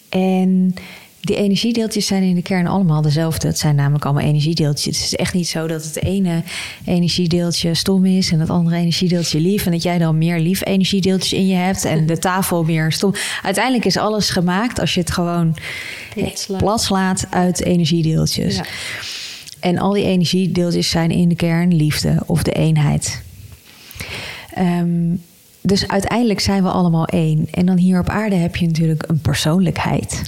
A: En die energiedeeltjes zijn in de kern allemaal dezelfde. Het zijn namelijk allemaal energiedeeltjes. Het is echt niet zo dat het ene energiedeeltje stom is en het andere energiedeeltje lief. En dat jij dan meer lief energiedeeltjes in je hebt en de tafel meer stom. Uiteindelijk is alles gemaakt als je het gewoon
B: Plat slaat.
A: plat slaat uit energiedeeltjes.
B: Ja.
A: En al die energiedeeltjes zijn in de kern liefde of de eenheid. Ehm, dus uiteindelijk zijn we allemaal één. En dan hier op aarde heb je natuurlijk een persoonlijkheid.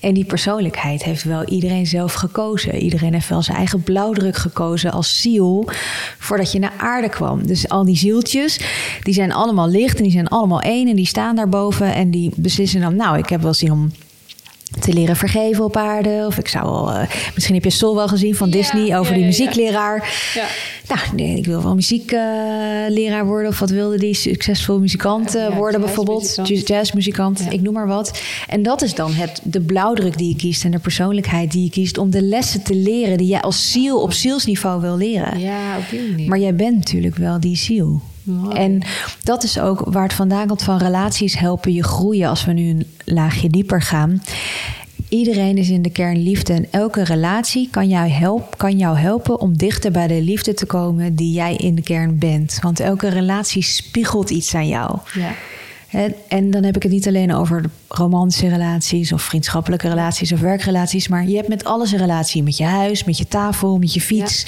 A: En die persoonlijkheid heeft wel iedereen zelf gekozen. Iedereen heeft wel zijn eigen blauwdruk gekozen als ziel voordat je naar aarde kwam. Dus al die zieltjes, die zijn allemaal licht en die zijn allemaal één en die staan daarboven en die beslissen dan, nou, ik heb wel zin om te leren vergeven op aarde. Of ik zou wel, eh, misschien heb je Soul wel gezien van
B: Ja,
A: Disney over
B: ja,
A: die muziekleraar.
B: Ja.
A: Nou, nee, ik wil wel muziekleraar worden. Of wat wilde die? Succesvol muzikant eh, worden bijvoorbeeld.
B: jazzmuzikant.
A: Jazz- Jazzmuzikant,
B: Ja.
A: ik noem maar wat. En dat is dan het, de blauwdruk die je kiest en de persoonlijkheid die je kiest... om de lessen te leren die jij als ziel op zielsniveau wil leren.
B: Ja, op die manier.
A: Maar jij bent natuurlijk wel die ziel.
B: Mooi.
A: En dat is ook waar het vandaan komt van relaties helpen je groeien als we nu een laagje dieper gaan. Iedereen is in de kern liefde en elke relatie kan jou, help, kan jou helpen om dichter bij de liefde te komen die jij in de kern bent. Want elke relatie spiegelt iets aan jou.
B: ja.
A: En dan heb ik het niet alleen over romantische relaties of vriendschappelijke relaties of werkrelaties, maar je hebt met alles een relatie. Met je huis, met je tafel, met je fiets.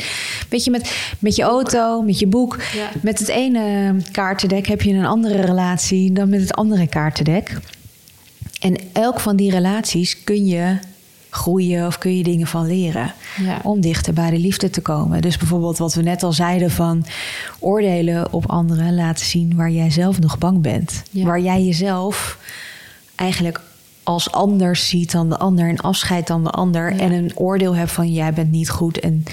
A: Weet je, met, met je auto, met je boek.
B: Ja.
A: Met het ene kaartendek heb je een andere relatie dan met het andere kaartendek. En elk van die relaties kun je groeien of kun je dingen van leren.
B: Ja.
A: Om dichter bij de liefde te komen. Dus bijvoorbeeld wat we net al zeiden van oordelen op anderen laten zien waar jij zelf nog bang bent.
B: Ja.
A: Waar jij jezelf eigenlijk als anders ziet dan de ander en afscheidt dan de ander.
B: Ja.
A: En een oordeel hebt van jij bent niet goed. En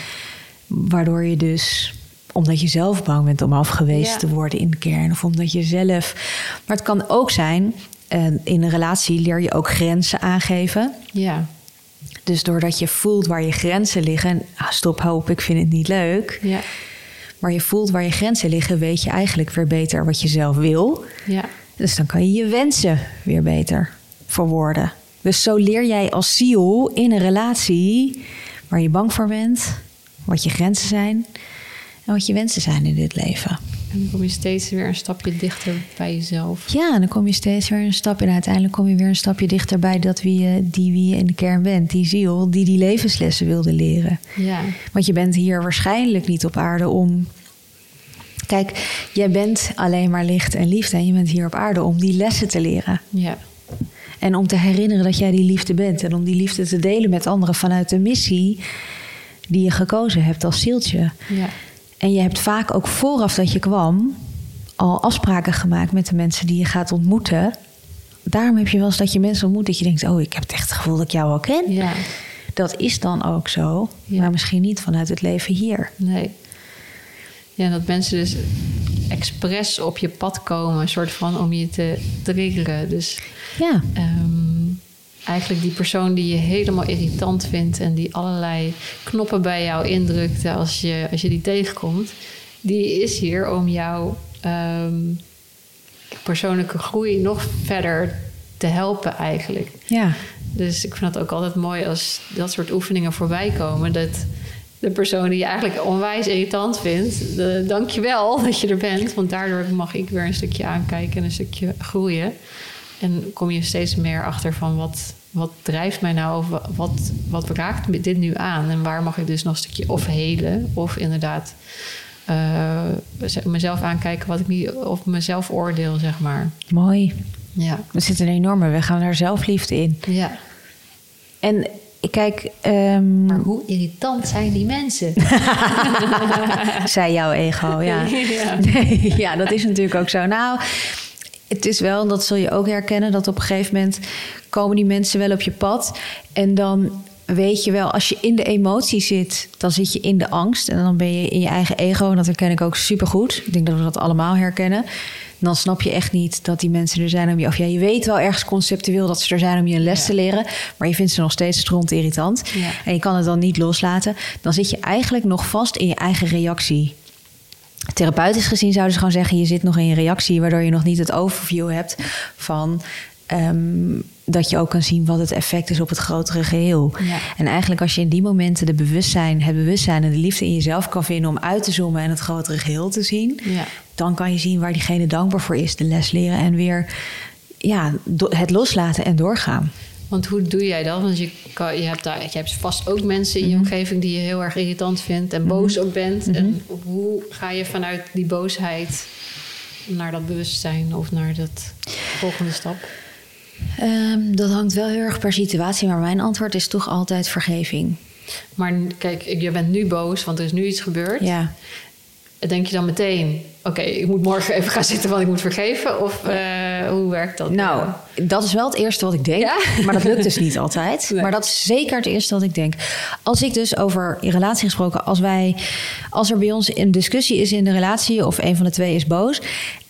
A: waardoor je dus omdat je zelf bang bent om afgewezen te worden in de kern. Of omdat je zelf. Maar het kan ook zijn. eh, in een relatie leer je ook grenzen aangeven.
B: Ja.
A: Dus doordat je voelt waar je grenzen liggen. en, Ah, stop, hoop, ik vind het niet leuk.
B: Ja.
A: Maar je voelt waar je grenzen liggen, weet je eigenlijk weer beter wat je zelf wil.
B: Ja.
A: Dus dan kan je je wensen weer beter verwoorden. Dus zo leer jij als ziel in een relatie waar je bang voor bent, wat je grenzen zijn en wat je wensen zijn in dit leven.
B: En dan kom je steeds weer een stapje dichter bij jezelf.
A: Ja, en dan kom je steeds weer een stap en uiteindelijk kom je weer een stapje dichter bij dat wie je, die wie je in de kern bent, die ziel die die levenslessen wilde leren.
B: Ja.
A: Want je bent hier waarschijnlijk niet op aarde om. Kijk, jij bent alleen maar licht en liefde. En je bent hier op aarde om die lessen te leren.
B: Ja.
A: En om te herinneren dat jij die liefde bent. En om die liefde te delen met anderen vanuit de missie die je gekozen hebt als zieltje.
B: Ja.
A: En je hebt vaak ook vooraf dat je kwam al afspraken gemaakt met de mensen die je gaat ontmoeten. daarom heb je wel eens dat je mensen ontmoet dat je denkt, oh, ik heb het echt het gevoel dat ik jou al ken.
B: Ja,
A: Dat is dan ook zo,
B: Ja.
A: maar misschien niet vanuit het leven hier.
B: nee. Ja, dat mensen dus expres op je pad komen, een soort van om je te triggeren. Dus
A: Ja,
B: ehm, eigenlijk die persoon die je helemaal irritant vindt en die allerlei knoppen bij jou indrukt als je, als je die tegenkomt, die is hier om jouw ehm, persoonlijke groei nog verder te helpen eigenlijk.
A: ja,
B: Dus ik vind het ook altijd mooi als dat soort oefeningen voorbij komen. Dat de persoon die je eigenlijk onwijs irritant vindt, de, dank je wel dat je er bent. Want daardoor mag ik weer een stukje aankijken en een stukje groeien. En kom je steeds meer achter van wat, wat drijft mij nou? Of wa- wat, wat raakt me dit nu aan? En waar mag ik dus nog een stukje of helen? Of inderdaad eh, mezelf aankijken wat ik niet... Of mezelf oordeel, zeg maar.
A: mooi.
B: Ja.
A: Er zit een enorme, we gaan daar zelfliefde in.
B: ja.
A: En kijk, ehm,
B: Maar hoe irritant zijn die mensen?
A: zei jouw ego, ja.
B: Ja.
A: Nee, ja, dat is natuurlijk ook zo. Nou, het is wel, dat zul je ook herkennen, dat op een gegeven moment komen die mensen wel op je pad. En dan weet je wel, als je in de emotie zit, dan zit je in de angst. En dan ben je in je eigen ego. En dat herken ik ook supergoed. Ik denk dat we dat allemaal herkennen. Dan snap je echt niet dat die mensen er zijn om je... Of ja, je weet wel ergens conceptueel dat ze er zijn om je een les
B: Ja.
A: te leren. Maar je vindt ze nog steeds stront irritant.
B: Ja.
A: En je kan het dan niet loslaten. Dan zit je eigenlijk nog vast in je eigen reactie. Therapeutisch gezien zouden ze gewoon zeggen: je zit nog in je reactie, waardoor je nog niet het overview hebt van ehm, dat je ook kan zien wat het effect is op het grotere geheel.
B: Ja.
A: En eigenlijk als je in die momenten de bewustzijn, het bewustzijn en de liefde in jezelf kan vinden om uit te zoomen en het grotere geheel te zien,
B: Ja.
A: dan kan je zien waar diegene dankbaar voor is, de les leren en weer ja, het loslaten en doorgaan.
B: Want hoe doe jij dat? Want je, kan, je, hebt daar, je hebt vast ook mensen in je omgeving die je heel erg irritant vindt en boos ook bent. En hoe ga je vanuit die boosheid naar dat bewustzijn of naar dat volgende stap?
A: Ehm, dat hangt wel heel erg per situatie, maar mijn antwoord is toch altijd vergeving.
B: Maar kijk, je bent nu boos, want er is nu iets gebeurd.
A: Ja.
B: Denk je dan meteen, oké, ik moet morgen even gaan zitten, want ik moet vergeven? Of eh, hoe werkt dat?
A: Nou, dat is wel het eerste wat ik denk.
B: Ja?
A: Maar dat lukt dus niet altijd.
B: Nee.
A: Maar dat is zeker het eerste wat ik denk. Als ik dus over in relatie gesproken, als wij, als er bij ons een discussie is in de relatie of een van de twee is boos.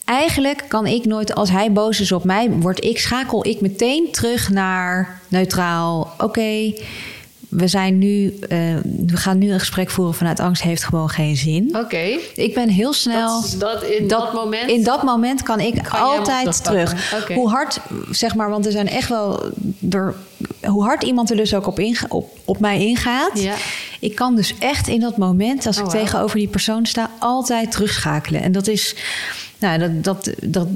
A: Eigenlijk kan ik nooit, als hij boos is op mij, word ik, schakel ik meteen terug naar neutraal. Oké, we zijn nu, eh, we gaan nu een gesprek voeren vanuit angst, heeft gewoon geen zin.
B: Oké,
A: Ik ben heel snel.
B: dat, dat, in dat, moment...
A: In dat moment kan ik altijd terug. Hoe hard, zeg maar, want er zijn echt wel. Er, hoe hard iemand er dus ook op, inga, op, op mij ingaat.
B: Ja.
A: Ik kan dus echt in dat moment, als
B: Oh,
A: ik tegenover die persoon sta, altijd terugschakelen. En dat is. Nou, dat, dat, dat,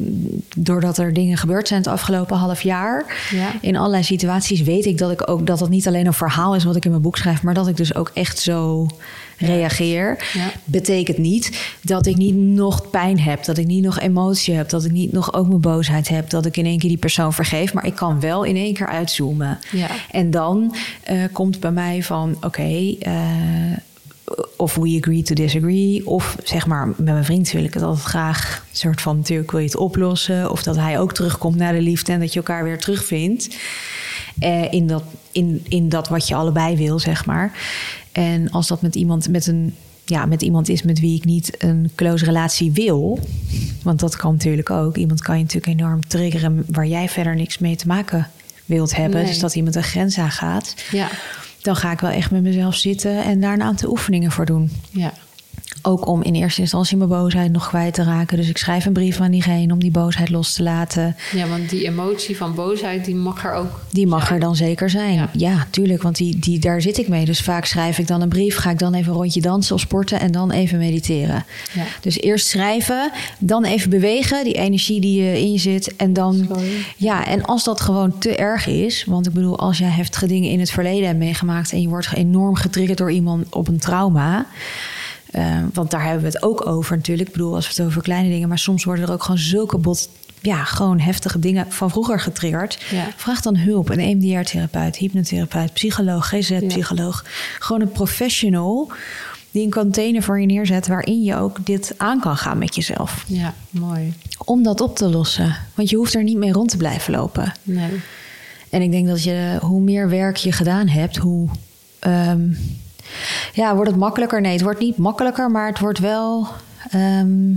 A: doordat er dingen gebeurd zijn het afgelopen half jaar.
B: Ja.
A: In allerlei situaties weet ik dat ik ook dat het niet alleen een verhaal is wat ik in mijn boek schrijf, maar dat ik dus ook echt zo reageer.
B: Ja.
A: Betekent niet dat ik niet nog pijn heb, dat ik niet nog emotie heb, dat ik niet nog ook mijn boosheid heb, dat ik in één keer die persoon vergeef, maar ik kan wel in één keer uitzoomen.
B: Ja.
A: En dan eh, komt bij mij van, oké, eh, of we agree to disagree, of zeg maar met mijn vriend wil ik het altijd graag, een soort van natuurlijk wil je het oplossen, of dat hij ook terugkomt naar de liefde en dat je elkaar weer terugvindt eh, in, dat, in, in dat wat je allebei wil, zeg maar. En als dat met iemand, met een, ja, met iemand is met wie ik niet een close relatie wil, want dat kan natuurlijk ook. Iemand kan je natuurlijk enorm triggeren waar jij verder niks mee te maken wilt hebben.
B: Nee.
A: Dus dat iemand een grens aangaat.
B: Ja,
A: Dan ga ik wel echt met mezelf zitten en daar een aantal oefeningen voor doen.
B: ja.
A: Ook om in eerste instantie mijn boosheid nog kwijt te raken. Dus ik schrijf een brief aan diegene om die boosheid los te laten.
B: ja, want die emotie van boosheid, die mag er ook
A: Die mag
B: zijn.
A: er dan zeker zijn.
B: Ja.
A: Ja, tuurlijk, want die, die, daar zit ik mee. Dus vaak schrijf ik dan een brief, ga ik dan even een rondje dansen of sporten en dan even mediteren.
B: Ja.
A: Dus eerst schrijven, dan even bewegen, die energie die eh, in je zit. En dan,
B: Sorry.
A: ja, en als dat gewoon te erg is, want ik bedoel, als jij heftige dingen in het verleden hebt meegemaakt en je wordt enorm getriggerd door iemand op een trauma. Eh, want daar hebben we het ook over natuurlijk. Ik bedoel, als we het over kleine dingen, maar soms worden er ook gewoon zulke bot, ja, gewoon heftige dingen van vroeger getriggerd.
B: Ja.
A: Vraag dan hulp. Een EMDR-therapeut, hypnotherapeut, psycholoog, GZ-psycholoog. Gewoon een professional die een container voor je neerzet waarin je ook dit aan kan gaan met jezelf.
B: Ja, mooi.
A: Om dat op te lossen. Want je hoeft er niet mee rond te blijven lopen.
B: Nee.
A: En ik denk dat je, hoe meer werk je gedaan hebt, hoe. ehm, ja, wordt het makkelijker? Nee, het wordt niet makkelijker, maar het wordt wel. ehm,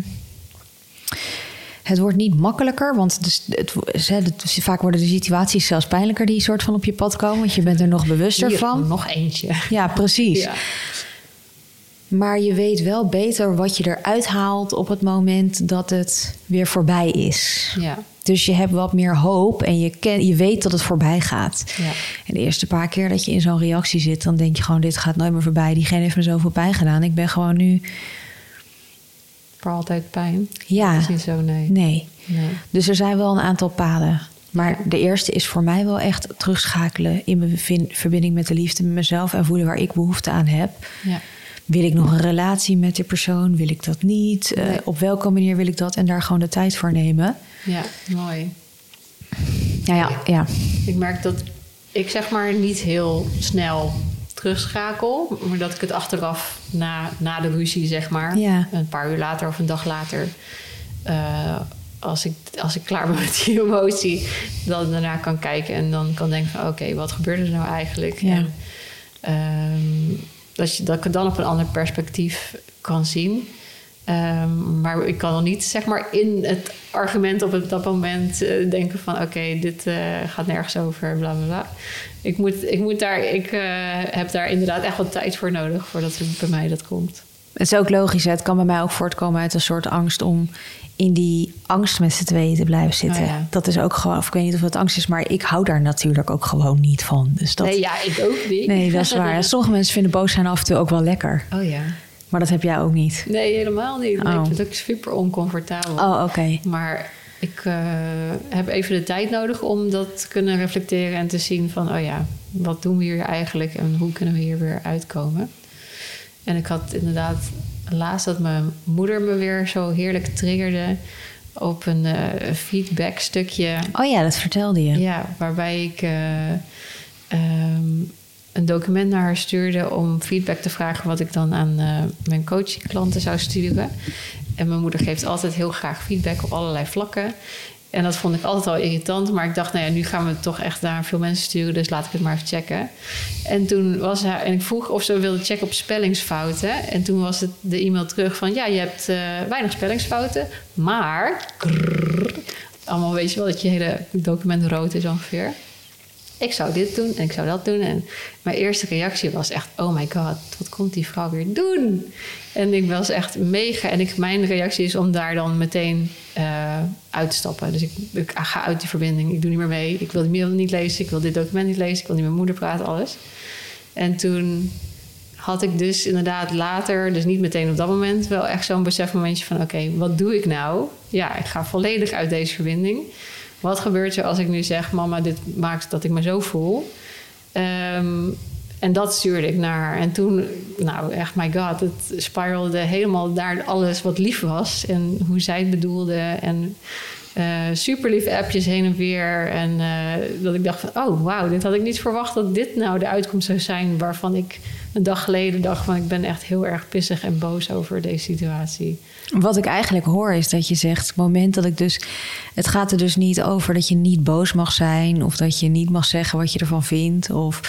A: het wordt niet makkelijker, want dus het, het- vaak worden de situaties zelfs pijnlijker die soort van op je pad komen. Want je bent er nog bewuster
B: Hier,
A: van.
B: Nog eentje.
A: Ja, precies.
B: Ja.
A: Maar je weet wel beter wat je eruit haalt op het moment dat het weer voorbij is.
B: Ja.
A: Dus je hebt wat meer hoop en je, ken, je weet dat het voorbij gaat.
B: Ja.
A: En de eerste paar keer dat je in zo'n reactie zit, dan denk je gewoon: dit gaat nooit meer voorbij. Diegene heeft me zoveel pijn gedaan. Ik ben gewoon nu.
B: Voor altijd pijn.
A: Ja.
B: Dat is niet zo, nee.
A: Nee.
B: Nee.
A: Dus er zijn wel een aantal paden. Maar de eerste is voor mij wel echt terugschakelen in mijn verbinding met de liefde, met mezelf en voelen waar ik behoefte aan heb.
B: Ja.
A: Wil ik nog een relatie met die persoon? Wil ik dat niet? Eh, op welke manier wil ik dat? En daar gewoon de tijd voor nemen.
B: ja, mooi.
A: Ja, ja, ja.
B: Ik merk dat ik zeg maar niet heel snel terugschakel, maar dat ik het achteraf na, na de ruzie, zeg maar,
A: Ja.
B: een paar uur later of een dag later, eh, als, ik, als ik klaar ben met die emotie, dan daarna kan kijken en dan kan denken: van, oké, wat gebeurde er nou eigenlijk?
A: Ja.
B: En, ehm, dat, je, dat ik het dan op een ander perspectief kan zien. Ehm, maar ik kan dan niet zeg maar in het argument op dat moment eh, denken van oké, dit eh, gaat nergens over, bla bla bla. Ik, moet, ik, moet daar, ik eh, heb daar inderdaad echt wat tijd voor nodig voordat het bij mij dat komt.
A: Het is ook logisch. hè. Het kan bij mij ook voortkomen uit een soort angst om in die angst met z'n tweeën te blijven zitten.
B: Oh ja.
A: Dat is ook gewoon, of ik weet niet of het angst is, maar ik hou daar natuurlijk ook gewoon niet van. Dus dat,
B: Nee, ja, ik ook niet.
A: nee, dat is waar. Sommige mensen vinden boos zijn af en toe ook wel lekker.
B: Oh ja.
A: Maar dat heb jij ook niet.
B: Nee, helemaal niet. Nee,
A: Oh.
B: Ik vind het ook super oncomfortabel.
A: Oh, oké.
B: Maar ik eh, heb even de tijd nodig om dat te kunnen reflecteren en te zien van, oh ja, wat doen we hier eigenlijk en hoe kunnen we hier weer uitkomen? En ik had inderdaad laatst dat mijn moeder me weer zo heerlijk triggerde op een eh feedback stukje.
A: Oh ja, dat vertelde je.
B: Ja, waarbij ik eh, ehm, een document naar haar stuurde om feedback te vragen wat ik dan aan eh, mijn coachingklanten zou sturen. En mijn moeder geeft altijd heel graag feedback op allerlei vlakken. En dat vond ik altijd al irritant. Maar ik dacht, nou ja, nu gaan we toch echt naar veel mensen sturen. Dus laat ik het maar even checken. En toen was hij, en ik vroeg of ze wilde checken op spellingsfouten. En toen was het de e-mail terug van, ja, je hebt eh, weinig spellingsfouten. Maar, allemaal weet je wel dat je hele document rood is ongeveer. Ik zou dit doen en ik zou dat doen. En mijn eerste reactie was echt: oh my god, wat komt die vrouw weer doen? En ik was echt mega. En ik, mijn reactie is om daar dan meteen eh, uit te stappen. Dus ik, ga uit die verbinding. Ik doe niet meer mee. Ik wil die mail niet lezen. Ik wil dit document niet lezen. Ik wil niet met mijn moeder praten, alles. En toen had ik dus inderdaad later, dus niet meteen op dat moment, wel echt zo'n besefmomentje van: oké, wat doe ik nou? Ja, ik ga volledig uit deze verbinding. Wat gebeurt er als ik nu zeg: Mama, dit maakt dat ik me zo voel? Ehm, en dat stuurde ik naar. En toen, nou echt, my god, het spiralde helemaal naar alles wat lief was. En hoe zij het bedoelde. En super lieve appjes heen en weer. En eh, dat ik dacht van, oh wauw, dit had ik niet verwacht dat dit nou de uitkomst zou zijn. Waarvan ik een dag geleden dacht van, ik ben echt heel erg pissig en boos over deze situatie.
A: Wat ik eigenlijk hoor is dat je zegt, het moment dat ik dus. Het gaat er dus niet over dat je niet boos mag zijn. Of dat je niet mag zeggen wat je ervan vindt. Of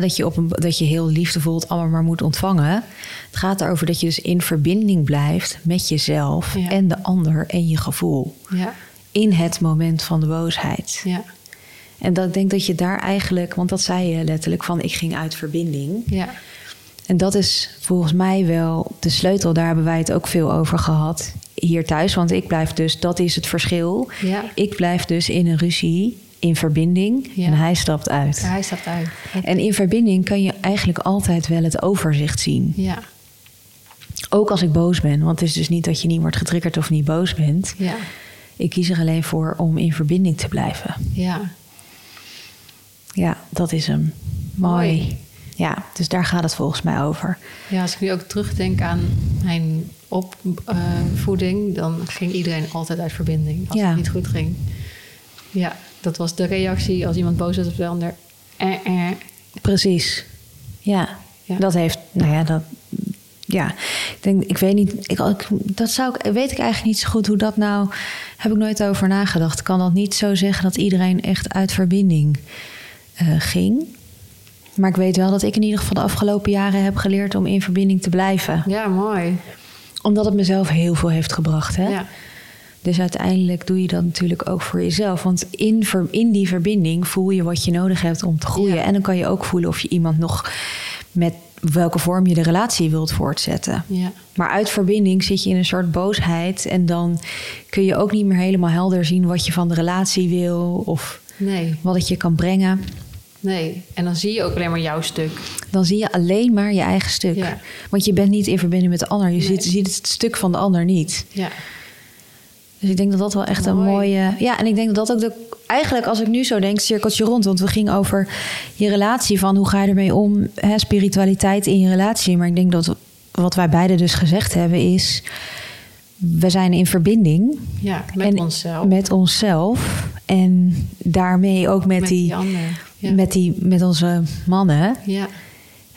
A: dat, je op een, dat je heel liefdevol het allemaal maar moet ontvangen. Het gaat erover dat je dus in verbinding blijft met jezelf
B: Ja.
A: en de ander en je gevoel.
B: Ja,
A: In het moment van de boosheid.
B: ja,
A: En dat ik denk dat je daar eigenlijk, want dat zei je letterlijk van ik ging uit verbinding.
B: ja,
A: En dat is volgens mij wel de sleutel. Daar hebben wij het ook veel over gehad hier thuis. Want ik blijf dus, dat is het verschil.
B: ja.
A: Ik blijf dus in een ruzie, in verbinding.
B: Ja.
A: En hij stapt uit.
B: Hij stapt uit.
A: En in verbinding kan je eigenlijk altijd wel het overzicht zien.
B: Ja,
A: Ook als ik boos ben. Want het is dus niet dat je niet wordt getriggerd of niet boos bent.
B: ja,
A: Ik kies er alleen voor om in verbinding te blijven.
B: ja.
A: Ja, dat is hem. Mooi.
B: Mooi.
A: Ja, dus daar gaat het volgens mij over.
B: Ja, als ik nu ook terugdenk aan mijn opvoeding, dan ging iedereen altijd uit verbinding als
A: Ja.
B: het niet goed ging. Ja, dat was de reactie als iemand boos was op de ander. Eh, eh.
A: Precies. Ja,
B: Ja.
A: dat heeft, nou ja, dat, Ja, ik denk, ik weet niet, ik, dat zou ik, weet ik eigenlijk niet zo goed hoe dat nou, heb ik nooit over nagedacht. Ik kan dat niet zo zeggen dat iedereen echt uit verbinding eh, ging. Maar ik weet wel dat ik in ieder geval de afgelopen jaren heb geleerd om in verbinding te blijven.
B: Ja, mooi.
A: Omdat het mezelf heel veel heeft gebracht. Hè?
B: Ja.
A: Dus uiteindelijk doe je dat natuurlijk ook voor jezelf. Want in, in die verbinding voel je wat je nodig hebt om te groeien.
B: Ja.
A: En dan kan je ook voelen of je iemand nog met welke vorm je de relatie wilt voortzetten.
B: Ja.
A: Maar uit verbinding zit je in een soort boosheid. En dan kun je ook niet meer helemaal helder zien wat je van de relatie wil. Of
B: Nee,
A: wat het je kan brengen.
B: nee. En dan zie je ook alleen maar jouw stuk.
A: Dan zie je alleen maar je eigen stuk.
B: Ja.
A: Want je bent niet in verbinding met de ander. Je
B: Nee.
A: ziet, ziet het stuk van de ander niet.
B: Ja.
A: Dus ik denk dat dat wel echt een
B: Mooi.
A: mooie. Ja, en ik denk dat dat ook de. Eigenlijk, als ik nu zo denk, cirkeltje rond. Want we gingen over je relatie van hoe ga je ermee om, hè, spiritualiteit in je relatie. Maar ik denk dat wat wij beiden dus gezegd hebben is. We zijn in verbinding.
B: Ja, met
A: en
B: onszelf.
A: Met onszelf. En daarmee ook met,
B: Met
A: die,
B: die ander, ja.
A: Met, die, met onze mannen.
B: Ja.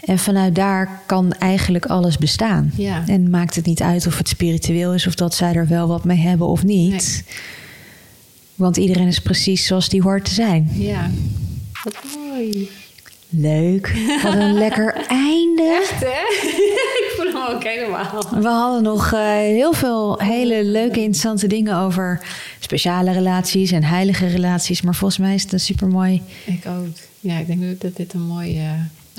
A: En vanuit daar kan eigenlijk alles bestaan.
B: Ja.
A: En maakt het niet uit of het spiritueel is of dat zij er wel wat mee hebben of niet. Want iedereen is precies zoals die hoort te zijn.
B: Ja. Wat mooi.
A: Leuk. Wat een lekker einde.
B: Echt, hè? ik voel hem ook helemaal.
A: We hadden nog eh, heel veel hele leuke, interessante dingen over speciale relaties en heilige relaties. Maar volgens mij is het een supermooi.
B: Ik ook. Ja, ik denk dat dit een mooi eh,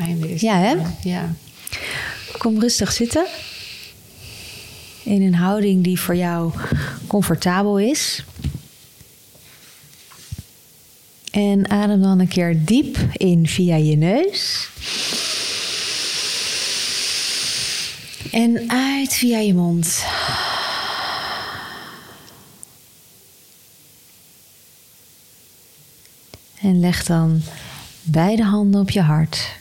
B: einde is.
A: Ja, hè?
B: Ja.
A: Kom rustig zitten. In een houding die voor jou comfortabel is. En adem dan een keer diep in via je neus. En uit via je mond. En leg dan beide handen op je hart.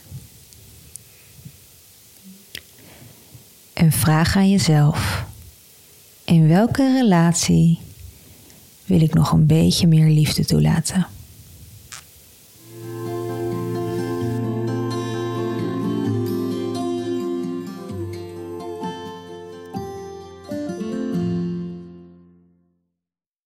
A: En vraag aan jezelf: in welke relatie wil ik nog een beetje meer liefde toelaten?